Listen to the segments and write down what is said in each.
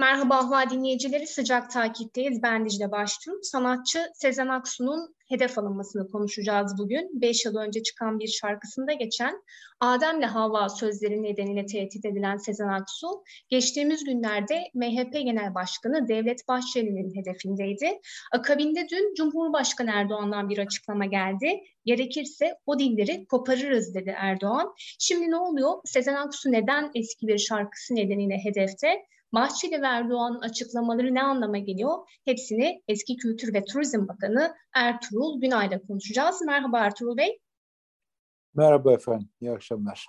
Merhaba Ahval dinleyicileri, sıcak takipteyiz. Ben Dicle Baştuğ. Sanatçı Sezen Aksu'nun hedef alınmasını konuşacağız bugün. Beş yıl önce çıkan bir şarkısında geçen Adem'le Havva sözleri nedeniyle tehdit edilen Sezen Aksu, geçtiğimiz günlerde MHP Genel Başkanı Devlet Bahçeli'nin hedefindeydi. Akabinde dün Cumhurbaşkanı Erdoğan'dan bir açıklama geldi. Gerekirse o dilleri koparırız dedi Erdoğan. Şimdi ne oluyor? Sezen Aksu neden eski bir şarkısı nedeniyle hedefte? Bahçeli ve Erdoğan'ın açıklamaları ne anlama geliyor? Hepsini eski Kültür ve Turizm Bakanı Ertuğrul Günay'la konuşacağız. Merhaba Ertuğrul Bey. Merhaba efendim, iyi akşamlar.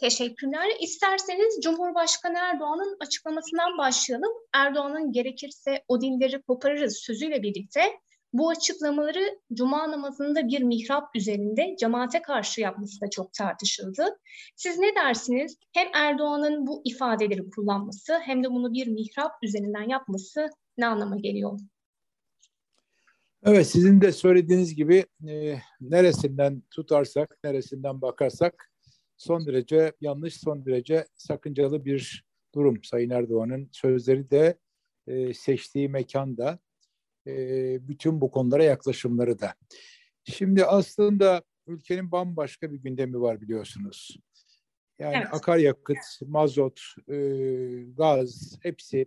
Teşekkürler. İsterseniz Cumhurbaşkanı Erdoğan'ın açıklamasından başlayalım. Erdoğan'ın gerekirse o dilleri koparırız sözüyle birlikte bu açıklamaları cuma namazında bir mihrap üzerinde cemaate karşı yapması da çok tartışıldı. Siz ne dersiniz? Hem Erdoğan'ın bu ifadeleri kullanması hem de bunu bir mihrap üzerinden yapması ne anlama geliyor? Evet sizin de söylediğiniz gibi e, neresinden tutarsak, neresinden bakarsak son derece yanlış, son derece sakıncalı bir durum. Sayın Erdoğan'ın sözleri de e, seçtiği mekanda e, bütün bu konulara yaklaşımları da. Şimdi aslında ülkenin bambaşka bir gündemi var biliyorsunuz. Yani evet. akaryakıt, mazot, e, gaz hepsi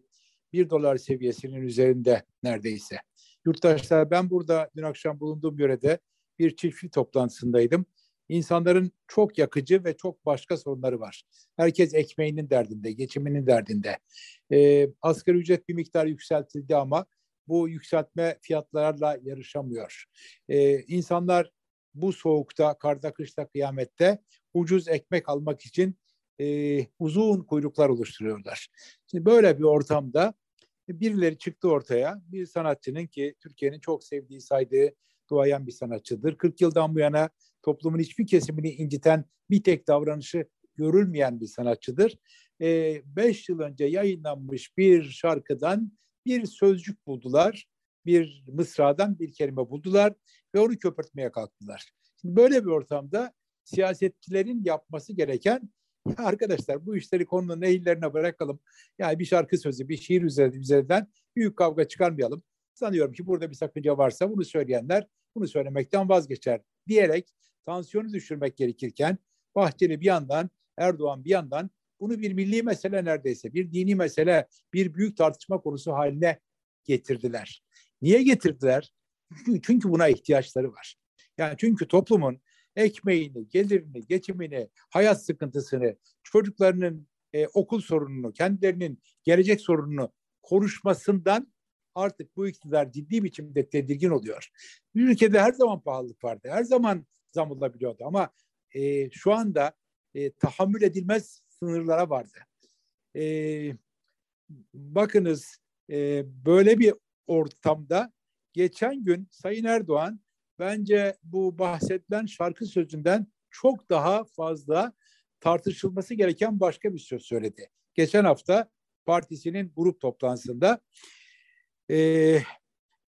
bir dolar seviyesinin üzerinde neredeyse. Yurttaşlar ben burada dün akşam bulunduğum yörede bir çiftçi toplantısındaydım. İnsanların çok yakıcı ve çok başka sorunları var. Herkes ekmeğinin derdinde, geçiminin derdinde. E, asgari ücret bir miktar yükseltildi ama bu yükseltme fiyatlarla yarışamıyor. Ee, insanlar bu soğukta, karda, kışta, kıyamette ucuz ekmek almak için e, uzun kuyruklar oluşturuyorlar. Şimdi böyle bir ortamda birileri çıktı ortaya. Bir sanatçının ki Türkiye'nin çok sevdiği, saydığı, duayan bir sanatçıdır. 40 yıldan bu yana toplumun hiçbir kesimini inciten bir tek davranışı görülmeyen bir sanatçıdır. 5 e, yıl önce yayınlanmış bir şarkıdan bir sözcük buldular. Bir mısradan bir kelime buldular ve onu köpürtmeye kalktılar. Şimdi böyle bir ortamda siyasetçilerin yapması gereken arkadaşlar bu işleri konunun eğillerine bırakalım. Yani bir şarkı sözü, bir şiir üzerinden büyük kavga çıkarmayalım. Sanıyorum ki burada bir sakınca varsa bunu söyleyenler bunu söylemekten vazgeçer diyerek tansiyonu düşürmek gerekirken Bahçeli bir yandan, Erdoğan bir yandan bunu bir milli mesele neredeyse, bir dini mesele, bir büyük tartışma konusu haline getirdiler. Niye getirdiler? Çünkü buna ihtiyaçları var. Yani çünkü toplumun ekmeğini, gelirini, geçimini, hayat sıkıntısını, çocuklarının e, okul sorununu, kendilerinin gelecek sorununu konuşmasından artık bu iktidar ciddi biçimde tedirgin oluyor. Bir ülkede her zaman pahalılık vardı, her zaman zam olabiliyordu ama e, şu anda e, tahammül edilmez sınırlara vardı. E, bakınız e, böyle bir ortamda geçen gün Sayın Erdoğan bence bu bahsedilen şarkı sözünden çok daha fazla tartışılması gereken başka bir söz söyledi. Geçen hafta partisinin grup toplantısında e,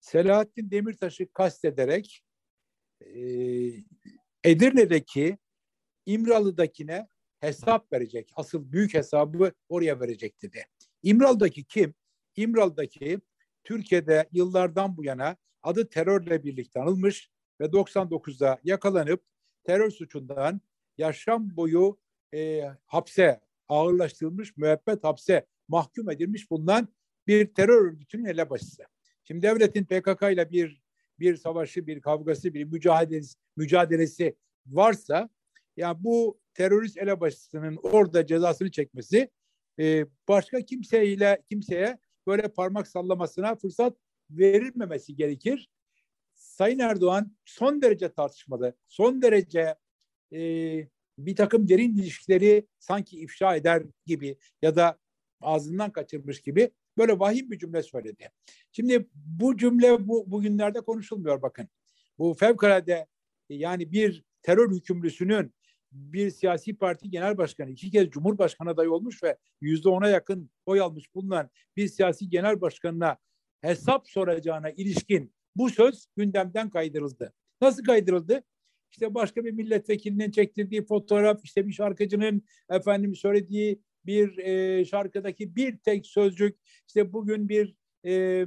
Selahattin Demirtaş'ı kastederek e, Edirne'deki İmralı'dakine hesap verecek. Asıl büyük hesabı oraya verecek dedi. İmralı'daki kim? İmralı'daki Türkiye'de yıllardan bu yana adı terörle birlikte anılmış ve 99'da yakalanıp terör suçundan yaşam boyu e, hapse ağırlaştırılmış, müebbet hapse mahkum edilmiş bulunan bir terör örgütünün elebaşısı. Şimdi devletin PKK ile bir bir savaşı, bir kavgası, bir mücadelesi, mücadelesi varsa ya bu terörist elebaşısının orada cezasını çekmesi e, başka kimseyle kimseye böyle parmak sallamasına fırsat verilmemesi gerekir. Sayın Erdoğan son derece tartışmalı, son derece e, bir takım derin ilişkileri sanki ifşa eder gibi ya da ağzından kaçırmış gibi böyle vahim bir cümle söyledi. Şimdi bu cümle bu bugünlerde konuşulmuyor bakın. Bu fevkalade yani bir terör hükümlüsünün bir siyasi parti genel başkanı, iki kez cumhurbaşkanı adayı olmuş ve yüzde ona yakın oy almış bulunan bir siyasi genel başkanına hesap soracağına ilişkin bu söz gündemden kaydırıldı. Nasıl kaydırıldı? İşte başka bir milletvekilinin çektirdiği fotoğraf, işte bir şarkıcının efendim söylediği bir e, şarkıdaki bir tek sözcük, işte bugün bir e,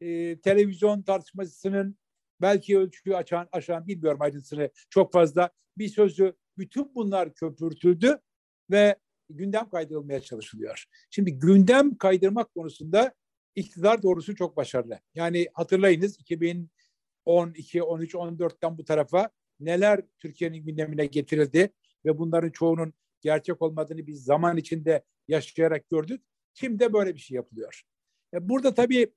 e, televizyon tartışmasının belki ölçüyü açan, aşan bilmiyorum ayrıntısını çok fazla bir sözü bütün bunlar köpürtüldü ve gündem kaydırılmaya çalışılıyor. Şimdi gündem kaydırmak konusunda iktidar doğrusu çok başarılı. Yani hatırlayınız 2012, 13, 14'ten bu tarafa neler Türkiye'nin gündemine getirildi ve bunların çoğunun gerçek olmadığını biz zaman içinde yaşayarak gördük. Şimdi de böyle bir şey yapılıyor. E burada tabii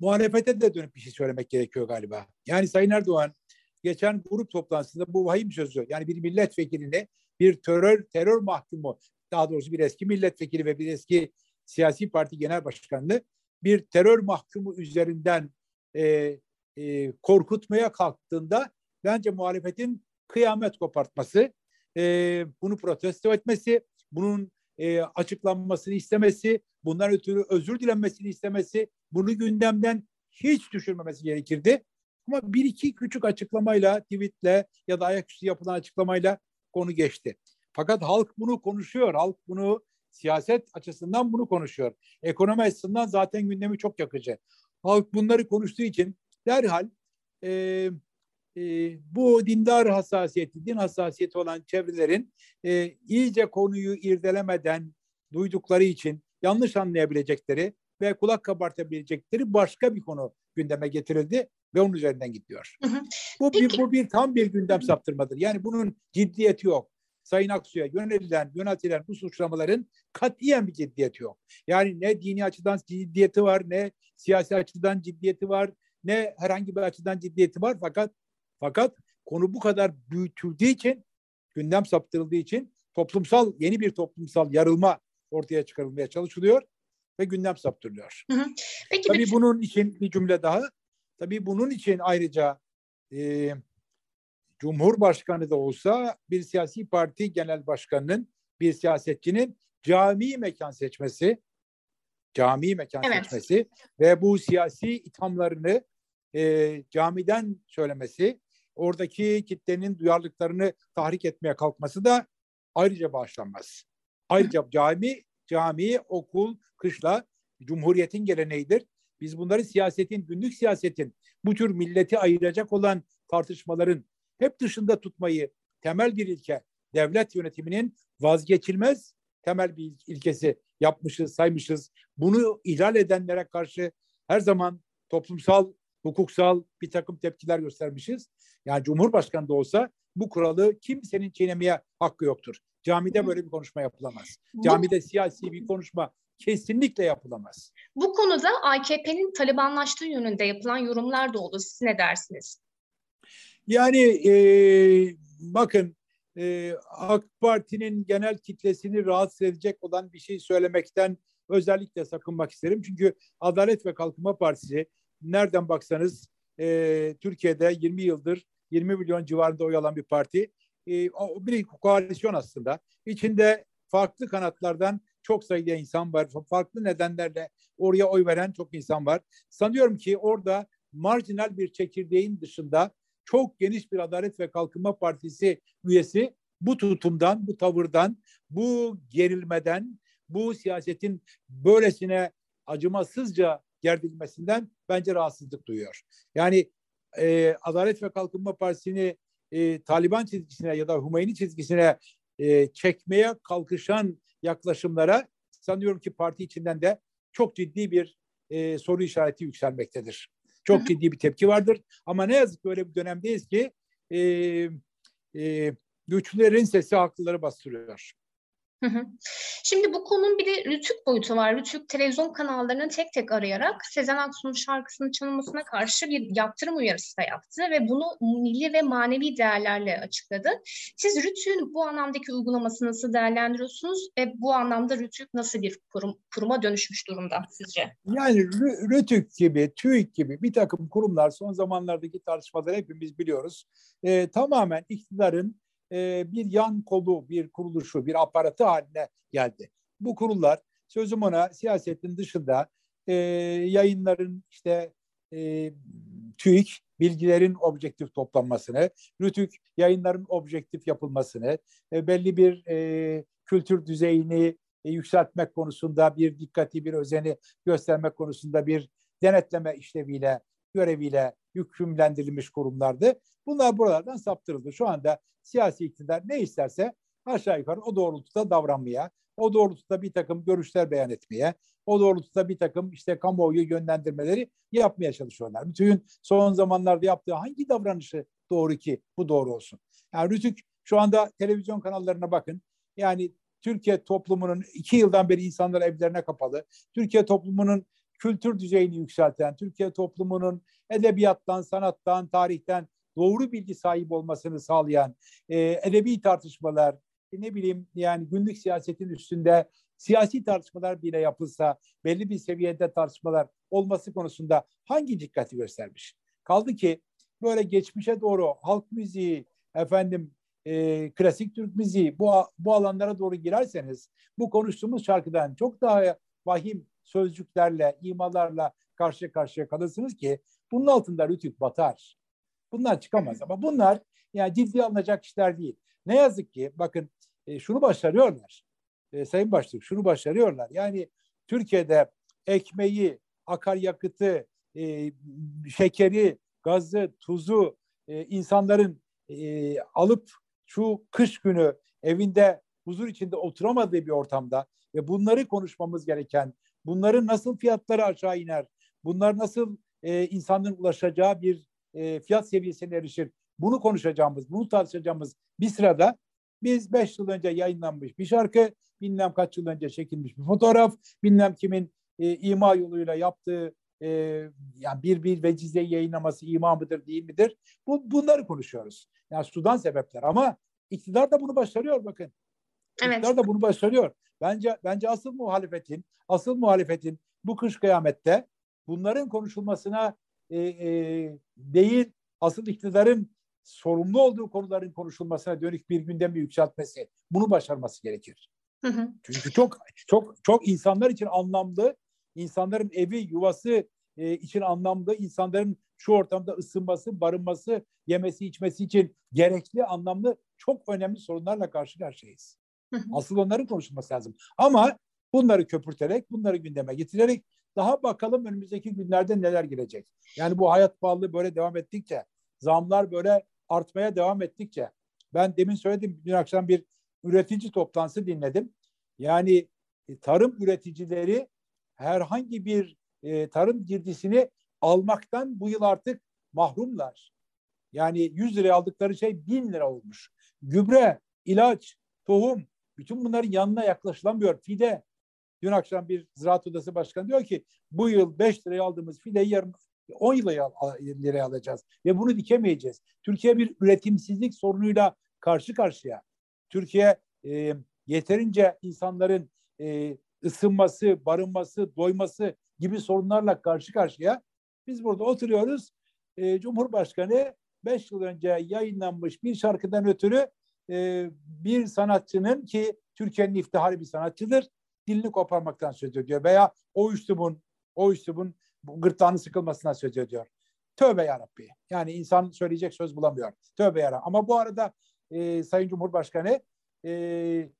muhalefete de dönüp bir şey söylemek gerekiyor galiba. Yani Sayın Erdoğan geçen grup toplantısında bu vahim sözü yani bir milletvekilini bir terör terör mahkumu daha doğrusu bir eski milletvekili ve bir eski siyasi parti genel başkanını bir terör mahkumu üzerinden e, e, korkutmaya kalktığında bence muhalefetin kıyamet kopartması, e, bunu protesto etmesi, bunun e, açıklanmasını istemesi, bundan ötürü özür dilenmesini istemesi, bunu gündemden hiç düşürmemesi gerekirdi. Ama bir iki küçük açıklamayla, tweetle ya da ayaküstü yapılan açıklamayla konu geçti. Fakat halk bunu konuşuyor. Halk bunu siyaset açısından bunu konuşuyor. Ekonomi açısından zaten gündemi çok yakıcı. Halk bunları konuştuğu için derhal e, e, bu dindar hassasiyeti, din hassasiyeti olan çevrelerin e, iyice konuyu irdelemeden duydukları için yanlış anlayabilecekleri ve kulak kabartabilecekleri başka bir konu gündeme getirildi ve onun üzerinden gidiyor. Hı hı. Bu bir, bu bir tam bir gündem saptırmadır. Yani bunun ciddiyeti yok. Sayın Aksu'ya yönelilen, yöneltilen bu suçlamaların katiyen bir ciddiyeti yok. Yani ne dini açıdan ciddiyeti var, ne siyasi açıdan ciddiyeti var, ne herhangi bir açıdan ciddiyeti var. Fakat fakat konu bu kadar büyütüldüğü için, gündem saptırıldığı için toplumsal, yeni bir toplumsal yarılma ortaya çıkarılmaya çalışılıyor ve gündem saptırılıyor. Hı hı. Peki, Tabii peki. bunun için bir cümle daha. Tabii bunun için ayrıca e, Cumhurbaşkanı da olsa bir siyasi parti genel başkanının, bir siyasetçinin cami mekan seçmesi, cami mekan evet. seçmesi ve bu siyasi ithamlarını e, camiden söylemesi, oradaki kitlenin duyarlılıklarını tahrik etmeye kalkması da ayrıca bağışlanmaz. Ayrıca cami, cami, okul, kışla Cumhuriyet'in geleneğidir. Biz bunları siyasetin, günlük siyasetin, bu tür milleti ayıracak olan tartışmaların hep dışında tutmayı temel bir ilke, devlet yönetiminin vazgeçilmez temel bir ilkesi yapmışız, saymışız. Bunu ihlal edenlere karşı her zaman toplumsal, hukuksal bir takım tepkiler göstermişiz. Yani Cumhurbaşkanı da olsa bu kuralı kimsenin çiğnemeye hakkı yoktur. Camide böyle bir konuşma yapılamaz. Camide siyasi bir konuşma kesinlikle yapılamaz. Bu konuda AKP'nin Talibanlaştığı yönünde yapılan yorumlar da oldu. Siz ne dersiniz? Yani e, bakın e, AK Parti'nin genel kitlesini rahatsız edecek olan bir şey söylemekten özellikle sakınmak isterim. Çünkü Adalet ve Kalkınma Partisi nereden baksanız e, Türkiye'de 20 yıldır 20 milyon civarında oy alan bir parti. E, bir koalisyon aslında. İçinde farklı kanatlardan çok sayıda insan var. Farklı nedenlerle oraya oy veren çok insan var. Sanıyorum ki orada marjinal bir çekirdeğin dışında çok geniş bir Adalet ve Kalkınma Partisi üyesi bu tutumdan, bu tavırdan, bu gerilmeden, bu siyasetin böylesine acımasızca gerdilmesinden bence rahatsızlık duyuyor. Yani e, Adalet ve Kalkınma Partisi'ni e, Taliban çizgisine ya da Hümeyni çizgisine e, çekmeye kalkışan yaklaşımlara sanıyorum ki parti içinden de çok ciddi bir e, soru işareti yükselmektedir. Çok Hı-hı. ciddi bir tepki vardır. Ama ne yazık ki öyle bir dönemdeyiz ki e, e, güçlülerin sesi haklıları bastırıyor. Şimdi bu konunun bir de Rütük boyutu var. Rütük televizyon kanallarını tek tek arayarak Sezen Aksu'nun şarkısının çalınmasına karşı bir yaptırım uyarısı da yaptı ve bunu milli ve manevi değerlerle açıkladı. Siz Rütük'ün bu anlamdaki uygulamasını nasıl değerlendiriyorsunuz ve bu anlamda Rütük nasıl bir kurum, kuruma dönüşmüş durumda sizce? Yani Rütük gibi, TÜİK gibi bir takım kurumlar son zamanlardaki tartışmaları hepimiz biliyoruz. Ee, tamamen iktidarın e, bir yan kolu, bir kuruluşu, bir aparatı haline geldi. Bu kurullar sözüm ona siyasetin dışında e, yayınların işte e, TÜİK bilgilerin objektif toplanmasını, RÜTÜK yayınların objektif yapılmasını, e, belli bir e, kültür düzeyini e, yükseltmek konusunda bir dikkati, bir özeni göstermek konusunda bir denetleme işleviyle, göreviyle yükümlendirilmiş kurumlardı. Bunlar buralardan saptırıldı. Şu anda siyasi iktidar ne isterse aşağı yukarı o doğrultuda davranmaya, o doğrultuda bir takım görüşler beyan etmeye, o doğrultuda bir takım işte kamuoyu yönlendirmeleri yapmaya çalışıyorlar. Bütün son zamanlarda yaptığı hangi davranışı doğru ki bu doğru olsun. Yani Rütük şu anda televizyon kanallarına bakın. Yani Türkiye toplumunun iki yıldan beri insanlar evlerine kapalı. Türkiye toplumunun kültür düzeyini yükselten, Türkiye toplumunun edebiyattan, sanattan, tarihten doğru bilgi sahibi olmasını sağlayan e, edebi tartışmalar, e, ne bileyim yani günlük siyasetin üstünde siyasi tartışmalar bile yapılsa belli bir seviyede tartışmalar olması konusunda hangi dikkati göstermiş? Kaldı ki böyle geçmişe doğru halk müziği, efendim e, klasik Türk müziği bu, bu alanlara doğru girerseniz bu konuştuğumuz şarkıdan çok daha vahim sözcüklerle, imalarla karşı karşıya kalırsınız ki bunun altında rütük batar. Bunlar çıkamaz ama bunlar yani ciddi alınacak işler değil. Ne yazık ki bakın e, şunu başarıyorlar. E, Sayın Başlık şunu başarıyorlar. Yani Türkiye'de ekmeği, akaryakıtı, e, şekeri, gazı, tuzu e, insanların e, alıp şu kış günü evinde huzur içinde oturamadığı bir ortamda ve bunları konuşmamız gereken, bunların nasıl fiyatları aşağı iner, bunlar nasıl e, insanların ulaşacağı bir e, fiyat seviyesine erişir, bunu konuşacağımız, bunu tartışacağımız bir sırada biz beş yıl önce yayınlanmış bir şarkı, bilmem kaç yıl önce çekilmiş bir fotoğraf, bilmem kimin e, ima yoluyla yaptığı e, yani bir bir vecize yayınlaması ima mıdır değil midir? Bu, bunları konuşuyoruz. Yani sudan sebepler ama iktidar da bunu başarıyor bakın. Evet. İktidar da bunu başarıyor. Bence bence asıl muhalefetin, asıl muhalefetin bu kış kıyamette bunların konuşulmasına e, e, değil, asıl iktidarın sorumlu olduğu konuların konuşulmasına dönük bir gündemi yükseltmesi, bunu başarması gerekir. Hı hı. Çünkü çok çok çok insanlar için anlamlı, insanların evi, yuvası e, için anlamlı, insanların şu ortamda ısınması, barınması, yemesi, içmesi için gerekli, anlamlı çok önemli sorunlarla karşı karşıyayız. Asıl onların konuşulması lazım. Ama bunları köpürterek, bunları gündeme getirerek daha bakalım önümüzdeki günlerde neler gelecek. Yani bu hayat pahalılığı böyle devam ettikçe, zamlar böyle artmaya devam ettikçe, ben demin söyledim dün akşam bir üretici toplantısı dinledim. Yani e, tarım üreticileri herhangi bir e, tarım girdisini almaktan bu yıl artık mahrumlar. Yani 100 liraya aldıkları şey 1000 lira olmuş. Gübre, ilaç, tohum bütün bunların yanına yaklaşılamıyor. Fide. Dün akşam bir Ziraat Odası Başkanı diyor ki bu yıl 5 liraya aldığımız fideyi yarın 10 liraya alacağız ve bunu dikemeyeceğiz. Türkiye bir üretimsizlik sorunuyla karşı karşıya. Türkiye e, yeterince insanların e, ısınması, barınması, doyması gibi sorunlarla karşı karşıya. Biz burada oturuyoruz. E, Cumhurbaşkanı 5 yıl önce yayınlanmış bir şarkıdan ötürü e, bir sanatçının ki Türkiye'nin iftihari bir sanatçıdır dilini koparmaktan söz ediyor veya o üslubun o üslubun gırtlağını sıkılmasına söz ediyor. Tövbe yarabbi. Yani insan söyleyecek söz bulamıyor. Tövbe yarabbi. Ama bu arada e, Sayın Cumhurbaşkanı e,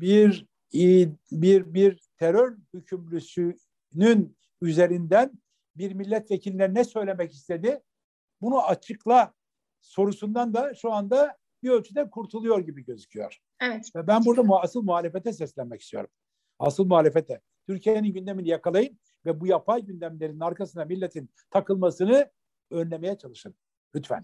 bir bir bir terör hükümlüsünün üzerinden bir milletvekiline ne söylemek istedi? Bunu açıkla sorusundan da şu anda bir ölçüde kurtuluyor gibi gözüküyor. Evet. Ve ben burada asıl muhalefete seslenmek istiyorum. Asıl muhalefete. Türkiye'nin gündemini yakalayın ve bu yapay gündemlerin arkasına milletin takılmasını önlemeye çalışın. Lütfen.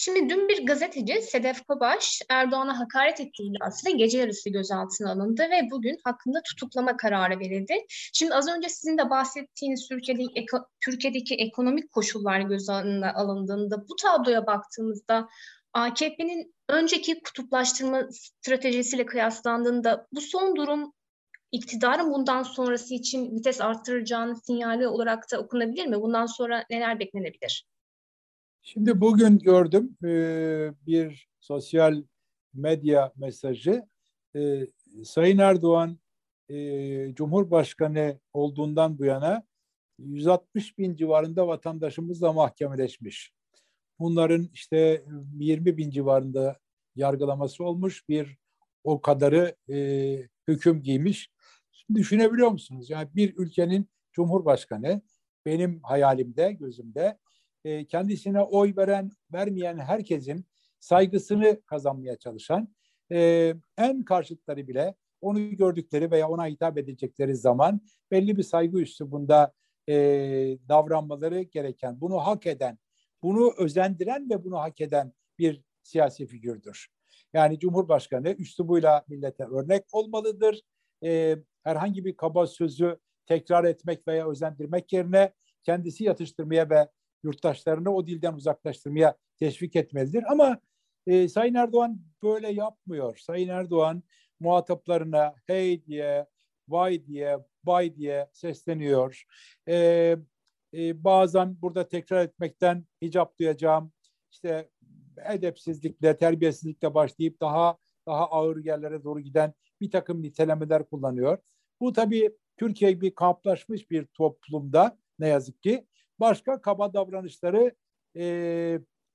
Şimdi dün bir gazeteci Sedef Kobaş Erdoğan'a hakaret ettiği iddiasıyla gece yarısı gözaltına alındı ve bugün hakkında tutuklama kararı verildi. Şimdi az önce sizin de bahsettiğiniz Türkiye'deki, eko, Türkiye'deki ekonomik koşullar göz önüne alındığında bu tabloya baktığımızda AKP'nin önceki kutuplaştırma stratejisiyle kıyaslandığında bu son durum iktidarın bundan sonrası için vites arttıracağını sinyali olarak da okunabilir mi? Bundan sonra neler beklenebilir? Şimdi bugün gördüm e, bir sosyal medya mesajı. E, Sayın Erdoğan e, Cumhurbaşkanı olduğundan bu yana 160 bin civarında vatandaşımız da mahkemeleşmiş. Bunların işte 20 bin civarında yargılaması olmuş. Bir o kadarı e, hüküm giymiş. Şimdi düşünebiliyor musunuz? Yani bir ülkenin cumhurbaşkanı benim hayalimde, gözümde e, kendisine oy veren, vermeyen herkesin saygısını kazanmaya çalışan e, en karşıtları bile onu gördükleri veya ona hitap edecekleri zaman belli bir saygı üslubunda e, davranmaları gereken, bunu hak eden, bunu özendiren ve bunu hak eden bir siyasi figürdür. Yani Cumhurbaşkanı üslubuyla millete örnek olmalıdır. E, herhangi bir kaba sözü tekrar etmek veya özendirmek yerine kendisi yatıştırmaya ve yurttaşlarını o dilden uzaklaştırmaya teşvik etmelidir. Ama e, Sayın Erdoğan böyle yapmıyor. Sayın Erdoğan muhataplarına hey diye, vay diye, bay diye sesleniyor. E, e, bazen burada tekrar etmekten hicap duyacağım. İşte edepsizlikle, terbiyesizlikle başlayıp daha daha ağır yerlere doğru giden bir takım nitelemeler kullanıyor. Bu tabii Türkiye bir kamplaşmış bir toplumda ne yazık ki başka kaba davranışları e,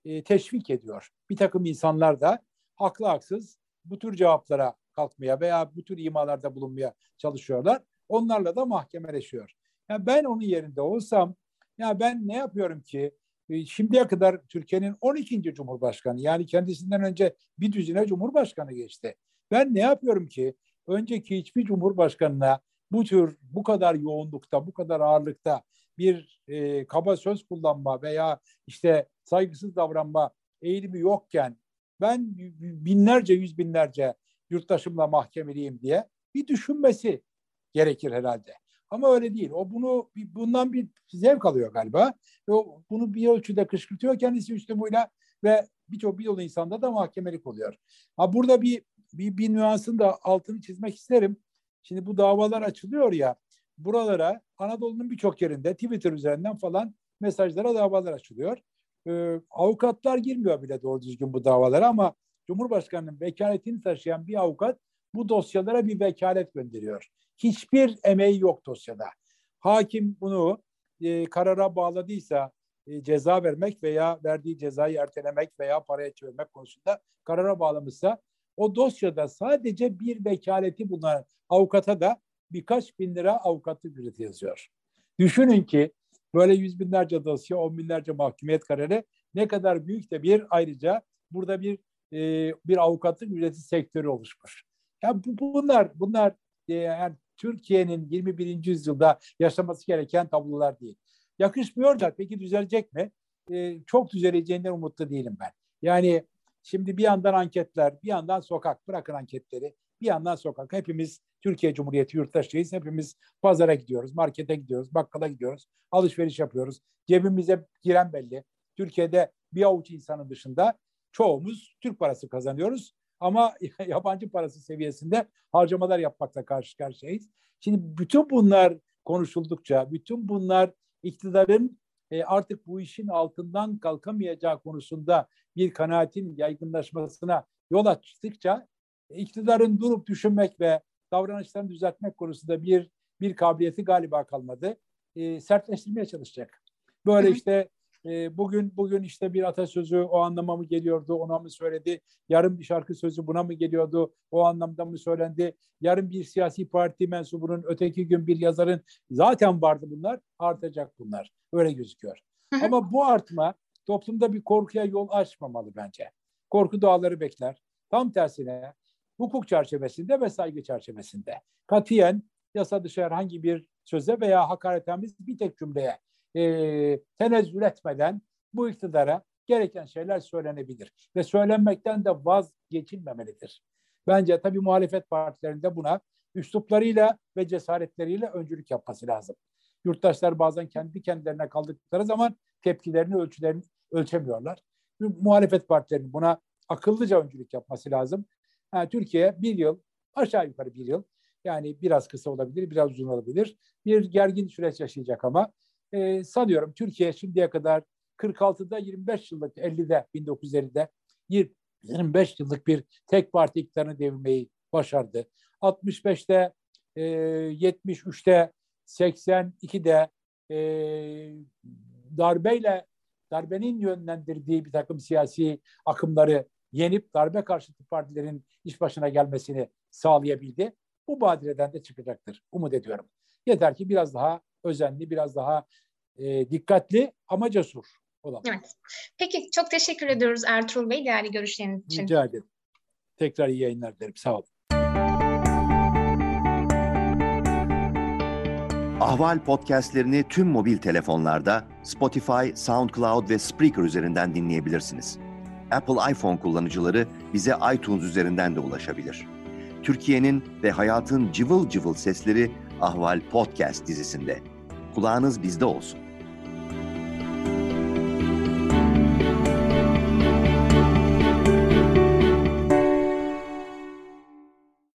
e, teşvik ediyor. Bir takım insanlar da haklı haksız bu tür cevaplara kalkmaya veya bu tür imalarda bulunmaya çalışıyorlar. Onlarla da mahkemeleşiyor. Yani ben onun yerinde olsam ya ben ne yapıyorum ki e, şimdiye kadar Türkiye'nin 12. Cumhurbaşkanı yani kendisinden önce bir düzine Cumhurbaşkanı geçti. Ben ne yapıyorum ki önceki hiçbir Cumhurbaşkanına bu tür bu kadar yoğunlukta, bu kadar ağırlıkta bir e, kaba söz kullanma veya işte saygısız davranma eğilimi yokken ben binlerce, yüz binlerce yurttaşımla mahkemeliyim diye bir düşünmesi gerekir herhalde. Ama öyle değil. O bunu bundan bir zevk alıyor galiba. Ve o bunu bir ölçüde kışkırtıyor kendisi üslubuyla ve birçok bir yol insanda da mahkemelik oluyor. Ha burada bir bir, bir nüansın da altını çizmek isterim. Şimdi bu davalar açılıyor ya buralara Anadolu'nun birçok yerinde Twitter üzerinden falan mesajlara davalar açılıyor. Ee, avukatlar girmiyor bile doğru düzgün bu davalara ama Cumhurbaşkanı'nın vekaletini taşıyan bir avukat bu dosyalara bir vekalet gönderiyor. Hiçbir emeği yok dosyada. Hakim bunu e, karara bağladıysa e, ceza vermek veya verdiği cezayı ertelemek veya paraya çevirmek konusunda karara bağlamışsa o dosyada sadece bir vekaleti bulunan avukata da birkaç bin lira avukatlık ücreti yazıyor. Düşünün ki böyle yüz binlerce dosya, on binlerce mahkumiyet kararı ne kadar büyük de bir ayrıca burada bir e, bir avukatlık ücreti sektörü oluşmuş. Yani bu, bunlar bunlar e, yani Türkiye'nin 21. yüzyılda yaşaması gereken tablolar değil. Yakışmıyor da peki düzelecek mi? E, çok düzeleceğinden umutlu değilim ben. Yani şimdi bir yandan anketler, bir yandan sokak, bırakın anketleri, bir yandan sokak. Hepimiz Türkiye Cumhuriyeti yurttaşıyız. Hepimiz pazara gidiyoruz, markete gidiyoruz, bakkala gidiyoruz, alışveriş yapıyoruz. Cebimize giren belli. Türkiye'de bir avuç insanın dışında çoğumuz Türk parası kazanıyoruz. Ama yabancı parası seviyesinde harcamalar yapmakla karşı karşıyayız. Şimdi bütün bunlar konuşuldukça, bütün bunlar iktidarın e, artık bu işin altından kalkamayacağı konusunda bir kanaatin yaygınlaşmasına yol açtıkça iktidarın durup düşünmek ve davranışlarını düzeltmek konusunda bir bir kabiliyeti galiba kalmadı. E, sertleştirmeye çalışacak. Böyle işte e, bugün bugün işte bir atasözü o anlama mı geliyordu, ona mı söyledi? Yarın bir şarkı sözü buna mı geliyordu, o anlamda mı söylendi? Yarın bir siyasi parti mensubunun, öteki gün bir yazarın zaten vardı bunlar, artacak bunlar. Öyle gözüküyor. Ama bu artma toplumda bir korkuya yol açmamalı bence. Korku doğaları bekler. Tam tersine hukuk çerçevesinde ve saygı çerçevesinde. Katiyen yasa dışı herhangi bir söze veya hakaretemiz bir tek cümleye e, tenezzül etmeden bu iktidara gereken şeyler söylenebilir. Ve söylenmekten de vazgeçilmemelidir. Bence tabii muhalefet partilerinde buna üsluplarıyla ve cesaretleriyle öncülük yapması lazım. Yurttaşlar bazen kendi kendilerine kaldıkları zaman tepkilerini, ölçülerini ölçemiyorlar. Muhalefet partilerinin buna akıllıca öncülük yapması lazım. Yani Türkiye bir yıl, aşağı yukarı bir yıl, yani biraz kısa olabilir, biraz uzun olabilir. Bir gergin süreç yaşayacak ama e, sanıyorum Türkiye şimdiye kadar 46'da 25 yıllık 50'de 1950'de 25 yıllık bir tek parti iktidarını devirmeyi başardı. 65'te e, 73'te 82'de e, darbeyle darbenin yönlendirdiği bir takım siyasi akımları yenip darbe karşıtı partilerin iş başına gelmesini sağlayabildi. Bu badireden de çıkacaktır. Umut ediyorum. Yeter ki biraz daha özenli, biraz daha e, dikkatli ama cesur olalım. Evet. Peki çok teşekkür ediyoruz Ertuğrul Bey değerli görüşleriniz için. Rica ederim. Tekrar iyi yayınlar dilerim. Sağ olun. Ahval podcastlerini tüm mobil telefonlarda Spotify, SoundCloud ve Spreaker üzerinden dinleyebilirsiniz. Apple iPhone kullanıcıları bize iTunes üzerinden de ulaşabilir. Türkiye'nin ve hayatın cıvıl cıvıl sesleri Ahval Podcast dizisinde. Kulağınız bizde olsun.